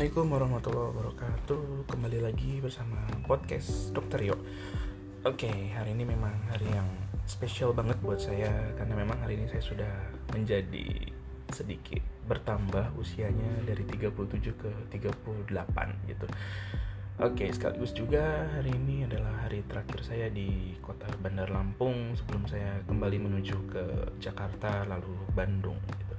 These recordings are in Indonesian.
Assalamualaikum warahmatullahi wabarakatuh. Kembali lagi bersama podcast Dr. Yo. Oke, hari ini memang hari yang spesial banget buat saya Karena memang hari ini saya sudah menjadi sedikit bertambah usianya dari 37 ke 38 gitu. Oke, sekaligus juga hari ini adalah hari terakhir saya di kota Bandar Lampung Sebelum saya kembali menuju ke Jakarta lalu Bandung. gitu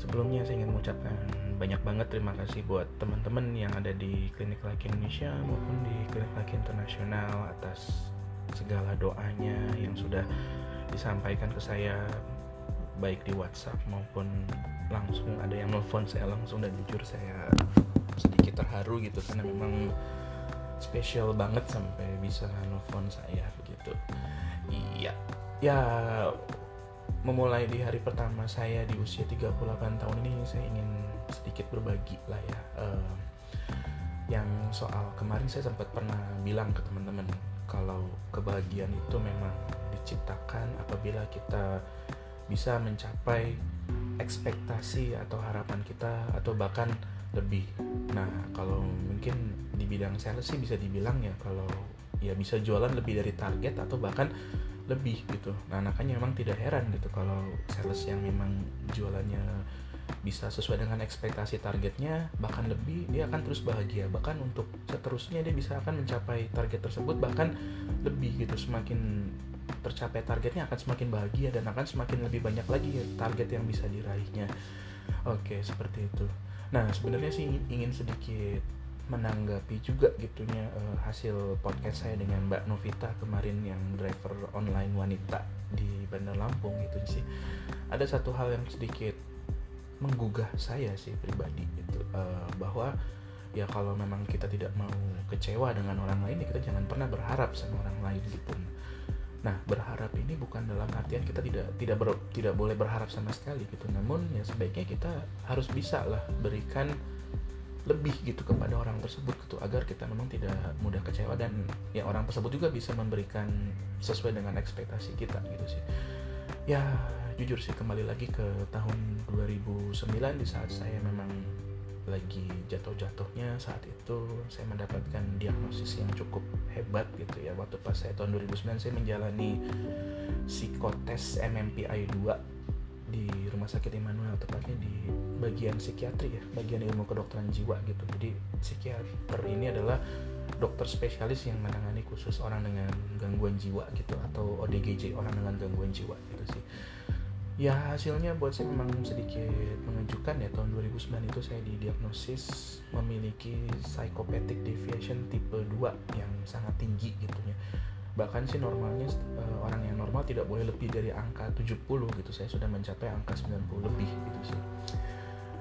Sebelumnya saya ingin mengucapkan banyak banget terima kasih buat teman-teman yang ada di Klinik Laki Indonesia maupun di Klinik Laki Internasional atas segala doanya yang sudah disampaikan ke saya baik di WhatsApp maupun langsung ada yang nelfon saya langsung dan jujur saya sedikit terharu gitu karena memang spesial banget sampai bisa nelfon saya begitu. Iya. Ya memulai di hari pertama saya di usia 38 tahun ini saya ingin sedikit berbagi lah ya uh, yang soal kemarin saya sempat pernah bilang ke teman-teman kalau kebahagiaan itu memang diciptakan apabila kita bisa mencapai ekspektasi atau harapan kita atau bahkan lebih. Nah, kalau mungkin di bidang sales sih bisa dibilang ya kalau ya bisa jualan lebih dari target atau bahkan lebih gitu. Nah makanya memang tidak heran gitu kalau sales yang memang jualannya bisa sesuai dengan ekspektasi targetnya bahkan lebih dia akan terus bahagia. Bahkan untuk seterusnya dia bisa akan mencapai target tersebut bahkan lebih gitu. Semakin tercapai targetnya akan semakin bahagia dan akan semakin lebih banyak lagi target yang bisa diraihnya. Oke seperti itu. Nah sebenarnya sih ingin sedikit menanggapi juga gitunya uh, hasil podcast saya dengan Mbak Novita kemarin yang driver online wanita di Bandar Lampung gitu sih. Ada satu hal yang sedikit menggugah saya sih pribadi itu uh, bahwa ya kalau memang kita tidak mau kecewa dengan orang lain ya kita jangan pernah berharap sama orang lain gitu. Nah berharap ini bukan dalam artian kita tidak tidak ber, tidak boleh berharap sama sekali gitu. Namun ya sebaiknya kita harus bisa lah berikan lebih gitu kepada orang tersebut gitu agar kita memang tidak mudah kecewa dan ya orang tersebut juga bisa memberikan sesuai dengan ekspektasi kita gitu sih. Ya jujur sih kembali lagi ke tahun 2009 di saat saya memang lagi jatuh-jatuhnya saat itu saya mendapatkan diagnosis yang cukup hebat gitu ya. Waktu pas saya tahun 2009 saya menjalani psikotes MMPI 2 di rumah sakit Immanuel tepatnya di bagian psikiatri ya bagian ilmu kedokteran jiwa gitu. Jadi psikiater ini adalah dokter spesialis yang menangani khusus orang dengan gangguan jiwa gitu atau ODGJ orang dengan gangguan jiwa gitu sih. Ya hasilnya buat saya memang sedikit mengejutkan ya. Tahun 2009 itu saya didiagnosis memiliki psychopathic deviation tipe 2 yang sangat tinggi gitu ya bahkan sih normalnya uh, orang yang normal tidak boleh lebih dari angka 70 gitu. Saya sudah mencapai angka 90 lebih gitu sih.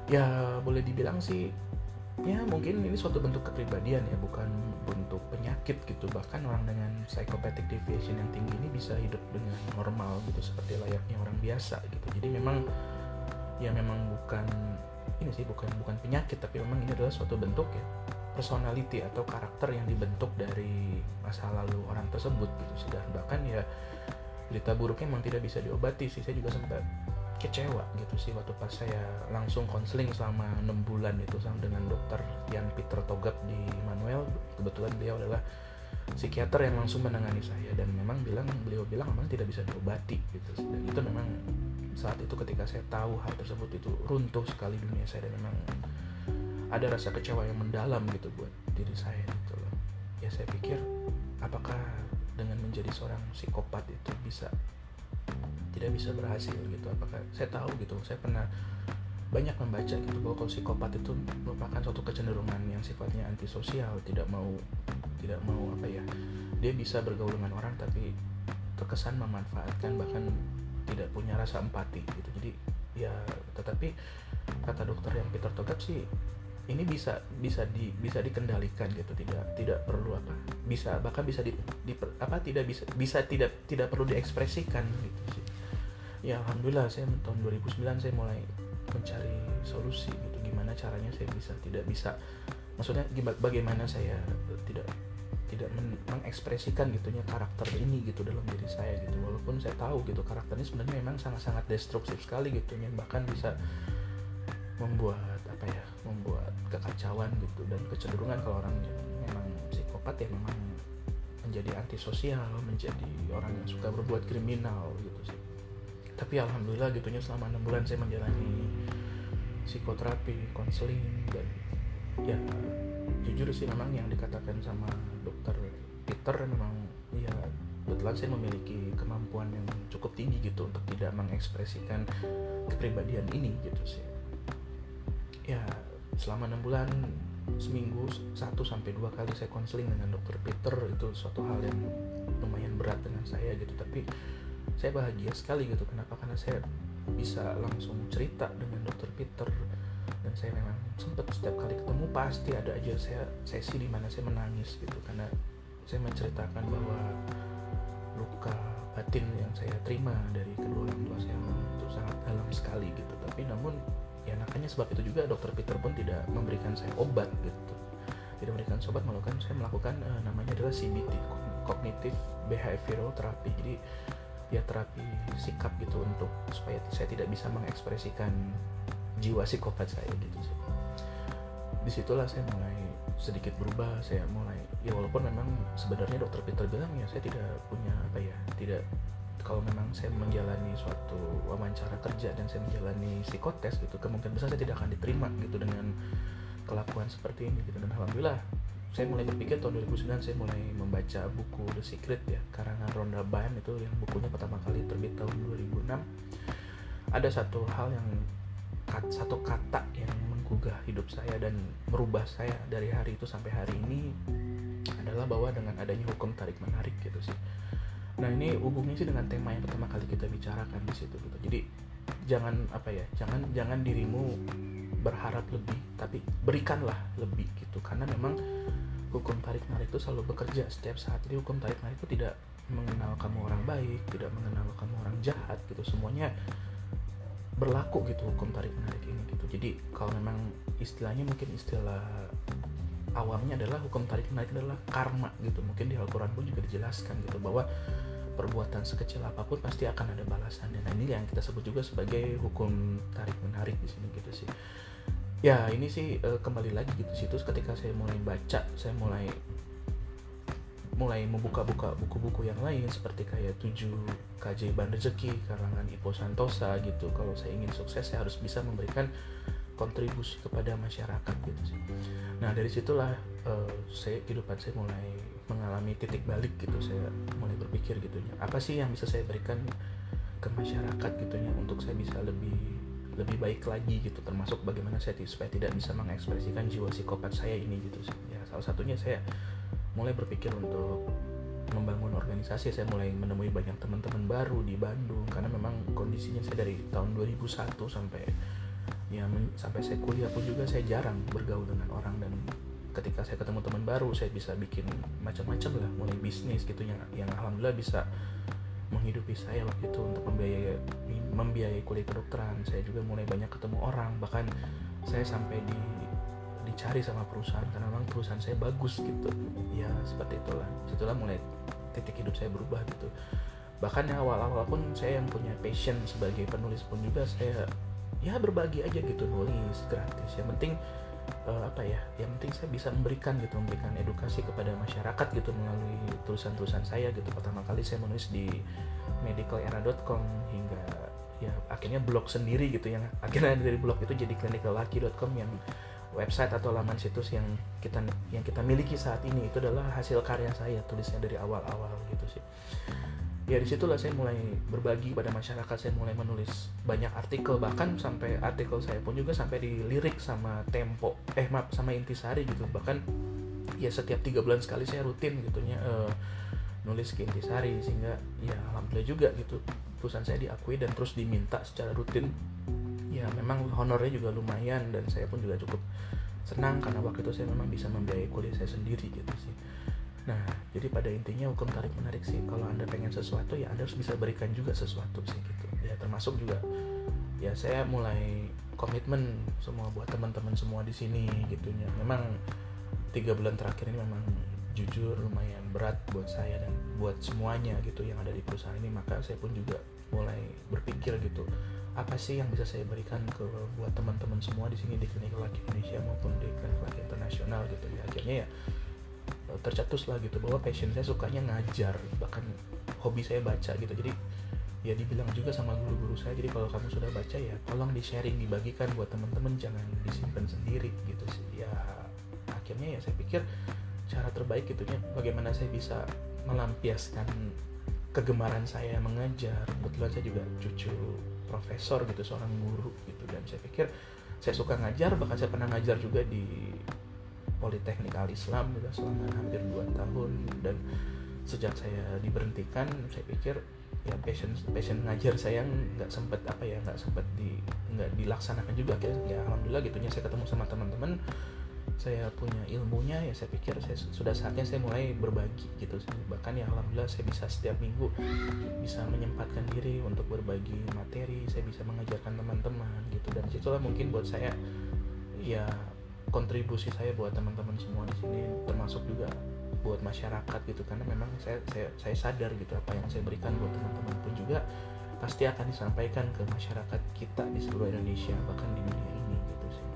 Ya boleh dibilang sih ya mungkin ini suatu bentuk kepribadian ya bukan bentuk penyakit gitu. Bahkan orang dengan psychopathic deviation yang tinggi ini bisa hidup dengan normal gitu seperti layaknya orang biasa gitu. Jadi memang ya memang bukan ini sih bukan bukan penyakit tapi memang ini adalah suatu bentuk ya personality atau karakter yang dibentuk dari masa lalu orang tersebut gitu sih. Dan bahkan ya berita buruknya memang tidak bisa diobati sih. Saya juga sempat kecewa gitu sih waktu pas saya langsung konseling selama enam bulan itu sama dengan dokter Yan Peter Togap di Manuel. Kebetulan beliau adalah psikiater yang langsung menangani saya dan memang bilang beliau bilang memang tidak bisa diobati gitu dan itu memang saat itu ketika saya tahu hal tersebut itu runtuh sekali dunia saya dan memang ada rasa kecewa yang mendalam gitu buat diri saya gitu loh. Ya saya pikir apakah dengan menjadi seorang psikopat itu bisa tidak bisa berhasil gitu? Apakah saya tahu gitu saya pernah banyak membaca gitu bahwa kalau psikopat itu merupakan suatu kecenderungan yang sifatnya antisosial tidak mau tidak mau apa ya dia bisa bergaul dengan orang tapi terkesan memanfaatkan bahkan tidak punya rasa empati gitu. Jadi ya tetapi kata dokter yang Peter Togap sih ini bisa bisa di bisa dikendalikan gitu tidak tidak perlu apa bisa bahkan bisa di, di apa tidak bisa bisa tidak tidak perlu diekspresikan gitu sih. Ya alhamdulillah saya tahun 2009 saya mulai mencari solusi gitu gimana caranya saya bisa tidak bisa maksudnya bagaimana saya tidak tidak mengekspresikan gitunya karakter ini gitu dalam diri saya gitu. Walaupun saya tahu gitu karakternya sebenarnya memang sangat-sangat destruktif sekali gitu bahkan bisa membuat apa ya kekacauan gitu dan kecenderungan kalau orang memang psikopat ya memang menjadi antisosial menjadi orang yang suka berbuat kriminal gitu sih. Tapi alhamdulillah gitunya selama enam bulan saya menjalani psikoterapi konseling dan ya jujur sih memang yang dikatakan sama dokter Peter memang ya kebetulan saya memiliki kemampuan yang cukup tinggi gitu untuk tidak mengekspresikan kepribadian ini gitu sih. Ya selama enam bulan seminggu satu sampai dua kali saya konseling dengan dokter Peter itu suatu hal yang lumayan berat dengan saya gitu. Tapi saya bahagia sekali gitu kenapa? Karena saya bisa langsung cerita dengan dokter Peter. Dan saya memang sempat setiap kali ketemu pasti ada aja saya sesi di mana saya menangis gitu. Karena saya menceritakan bahwa luka batin yang saya terima dari kedua orang tua saya itu sangat dalam sekali gitu. Tapi namun sebab itu juga dokter Peter pun tidak memberikan saya obat gitu. Tidak memberikan obat melakukan saya melakukan uh, namanya adalah CBT cognitive behavioral therapy. Jadi ya terapi sikap gitu untuk supaya saya tidak bisa mengekspresikan jiwa psikopat saya gitu sih. Di situlah saya mulai sedikit berubah saya mulai ya walaupun memang sebenarnya dokter Peter bilang ya saya tidak punya apa ya tidak kalau memang saya menjalani suatu wawancara kerja dan saya menjalani psikotes gitu kemungkinan besar saya tidak akan diterima gitu dengan kelakuan seperti ini gitu. Dan alhamdulillah saya mulai berpikir tahun 2009 saya mulai membaca buku The Secret ya karangan Rhonda Byrne itu yang bukunya pertama kali terbit tahun 2006 ada satu hal yang satu kata yang menggugah hidup saya dan merubah saya dari hari itu sampai hari ini adalah bahwa dengan adanya hukum nah ini hubungnya sih dengan tema yang pertama kali kita bicarakan di situ gitu. Jadi jangan apa ya jangan jangan dirimu berharap lebih tapi berikanlah lebih gitu. Karena memang hukum tarik menarik itu selalu bekerja setiap saat. Jadi hukum tarik menarik itu tidak mengenal kamu orang baik tidak mengenal kamu orang jahat gitu. Semuanya berlaku gitu hukum tarik menarik ini gitu. Jadi kalau memang istilahnya mungkin istilah awamnya adalah hukum tarik menarik adalah karma gitu. Mungkin di Al-Quran pun juga dijelaskan gitu bahwa perbuatan sekecil apa pun pasti akan ada balasannya. Nah ini yang kita sebut juga sebagai hukum tarik menarik di sini gitu sih. Ya ini sih uh, kembali lagi gitu situ ketika saya mulai baca saya mulai mulai membuka-buka buku-buku yang lain seperti kayak 7 keajaiban rezeki karangan Ipo Santosa gitu kalau saya ingin sukses saya harus bisa memberikan kontribusi kepada masyarakat gitu sih. Nah dari situlah uh, saya kehidupan saya mulai mengalami titik balik gitu saya mulai berpikir gitu ya. Apa sih yang bisa saya berikan ke masyarakat gitu ya untuk saya bisa lebih lebih baik lagi gitu termasuk bagaimana saya supaya tidak bisa mengekspresikan jiwa psikopat saya ini gitu ya salah satunya saya mulai berpikir untuk membangun organisasi. Saya mulai menemui banyak teman-teman baru di Bandung karena memang kondisinya saya dari tahun 2001 sampai ya sampai saya kuliah pun juga saya jarang bergaul dengan orang dan ketika saya ketemu teman baru saya bisa bikin macam-macam lah mulai bisnis gitu yang yang alhamdulillah bisa menghidupi saya waktu itu untuk membiayai membiayai kuliah kedokteran. Saya juga mulai banyak ketemu orang bahkan saya sampai di dicari sama perusahaan karena memang perusahaan saya bagus gitu. Ya seperti itulah. Itulah mulai titik hidup saya berubah gitu. Bahkan ya awal-awal pun saya yang punya passion sebagai penulis pun juga saya ya berbagi aja gitu nulis gratis. Yang penting uh, apa ya yang penting saya bisa memberikan gitu memberikan edukasi kepada masyarakat gitu melalui tulisan-tulisan saya gitu. Pertama kali saya menulis di medicalera.com hingga ya akhirnya blog sendiri gitu yang akhirnya dari blog itu jadi clinicallucky.com yang website atau laman situs yang kita yang kita miliki saat ini. Itu adalah hasil karya saya tulisnya dari awal-awal gitu sih ya di situlah saya mulai berbagi pada masyarakat saya mulai menulis banyak artikel bahkan sampai artikel saya pun juga sampai dilirik sama Tempo eh maaf sama Intisari gitu. Bahkan ya setiap tiga bulan sekali saya rutin gitunya uh, nulis ke Intisari sehingga ya alhamdulillah juga gitu. Perusahaan saya diakui dan terus diminta secara rutin. Ya memang honornya juga lumayan dan saya pun juga cukup senang karena waktu itu saya memang bisa membiayai kuliah saya sendiri gitu sih. Nah jadi pada intinya hukum tarik menarik sih. Kalau anda pengen sesuatu ya anda harus bisa berikan juga sesuatu sih gitu. Ya termasuk juga ya saya mulai komitmen semua buat teman-teman semua di sini gitu ya. Memang tiga bulan terakhir ini memang jujur lumayan berat buat saya dan buat semuanya gitu yang ada di perusahaan ini. Maka saya pun juga mulai berpikir gitu apa sih yang bisa saya berikan ke buat teman-teman semua di sini di klinik laki Indonesia maupun di klinik laki internasional gitu ya. Akhirnya ya tercetus lah gitu bahwa passion saya sukanya ngajar bahkan hobi saya baca gitu. Jadi ya dibilang juga sama guru-guru saya jadi kalau kamu sudah baca ya tolong di sharing dibagikan buat teman-teman jangan disimpan sendiri gitu sih. Ya akhirnya ya saya pikir cara terbaik gitu ya bagaimana saya bisa melampiaskan kegemaran saya mengajar. Kebetulan saya juga cucu profesor gitu seorang guru gitu. Dan saya pikir saya suka ngajar bahkan saya pernah ngajar juga di Politeknik Al Islam juga selama hampir 2 tahun. Dan sejak saya diberhentikan saya pikir ya passion passion ngajar saya nggak sempet apa ya nggak sempet di nggak dilaksanakan juga. Ya alhamdulillah gitunya saya ketemu sama teman-teman. Saya punya ilmunya ya saya pikir saya sudah saatnya saya mulai berbagi gitu bahkan ya alhamdulillah saya bisa setiap minggu bisa menyempatkan diri untuk berbagi materi saya bisa mengajarkan teman-teman gitu. Dan situlah mungkin buat saya ya kontribusi saya buat teman-teman semua di sini termasuk juga buat masyarakat gitu. Karena memang saya saya saya sadar gitu apa yang saya berikan buat teman-teman pun juga pasti akan disampaikan ke masyarakat kita di seluruh Indonesia bahkan di dunia ini gitu sih.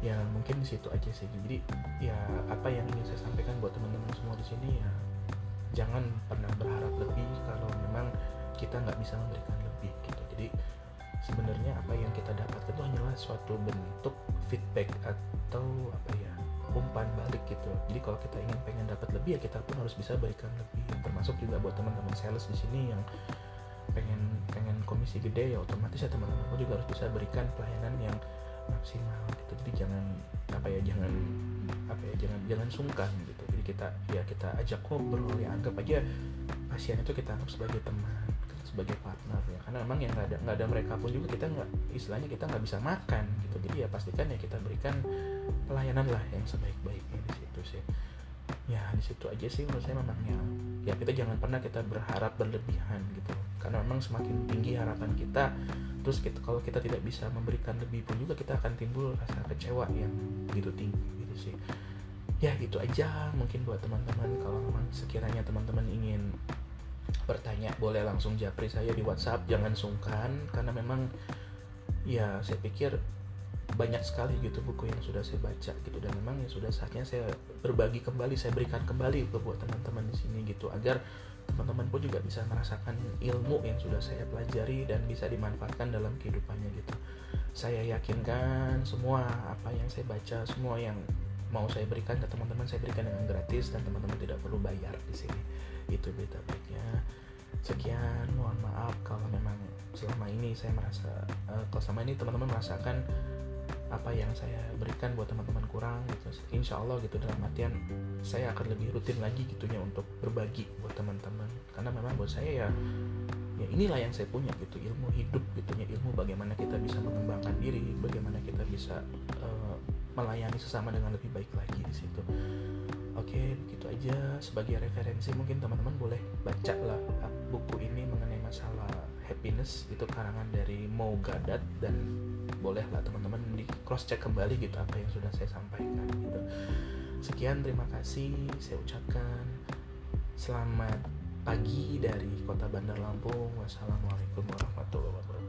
Ya mungkin di situ aja sih. Jadi ya apa yang ingin saya sampaikan buat teman-teman semua di sini ya jangan pernah berharap lebih kalau memang kita nggak bisa memberikan lebih gitu. Jadi sebenarnya apa yang kita dapatkan itu hanyalah suatu bentuk feedback atau apa ya umpan balik gitu. Jadi kalau kita ingin pengen dapat lebih ya kita pun harus bisa berikan lebih. Termasuk juga buat teman-teman sales di sini yang pengen pengen komisi gede ya otomatis ya teman-teman juga harus bisa berikan pelayanan yang maksimal gitu. Jadi jangan apa ya jangan apa ya jangan jangan sungkan gitu. Jadi kita ya kita ajak ngobrol ya anggap aja pasien itu kita anggap sebagai teman sebagai partner ya. Karena memang yang nggak ada nggak ada mereka pun juga kita nggak istilahnya kita nggak bisa makan gitu. Jadi ya pastikan ya kita berikan pelayanan lah yang sebaik-baiknya di situ sih. Ya di situ aja sih menurut saya memangnya ya kita jangan pernah kita berharap berlebihan gitu. Karena memang semakin tinggi harapan kita terus kita kalau kita tidak bisa memberikan lebih pun juga kita akan timbul rasa kecewa yang begitu tinggi gitu sih. Ya gitu aja mungkin buat teman-teman. Kalau memang sekiranya teman-teman ingin bertanya boleh langsung japri saya di WhatsApp? Jangan sungkan karena memang ya saya pikir banyak sekali gitu buku yang sudah saya baca gitu. Dan memang ya sudah saatnya saya berbagi kembali saya berikan kembali ke buat teman-teman di sini gitu agar teman-teman pun juga bisa merasakan ilmu yang sudah saya pelajari dan bisa dimanfaatkan dalam kehidupannya gitu. Saya yakinkan semua apa yang saya baca semua yang mau saya berikan ke teman-teman saya berikan dengan gratis dan teman-teman tidak perlu bayar di sini. Itu berita baiknya. Sekian mohon maaf kalau memang selama ini saya merasa uh, kalau selama ini teman-teman merasakan apa yang saya berikan buat teman-teman kurang gitu. Insya Allah gitu dalam artian saya akan lebih rutin lagi gitunya untuk berbagi buat teman-teman. Karena memang buat saya ya ya inilah yang saya punya gitu ilmu hidup gitunya ilmu bagaimana kita bisa mengembangkan diri bagaimana kita bisa uh, melayani sesama dengan lebih baik lagi di situ. Oke begitu aja. Sebagai referensi mungkin teman-teman boleh baca lah buku ini mengenai masalah happiness itu karangan dari Mo Gadat dan bolehlah teman-teman di cross check kembali gitu apa yang sudah saya sampaikan gitu. Sekian terima kasih. Saya ucapkan selamat pagi dari kota Bandar Lampung. Wassalamualaikum warahmatullahi wabarakatuh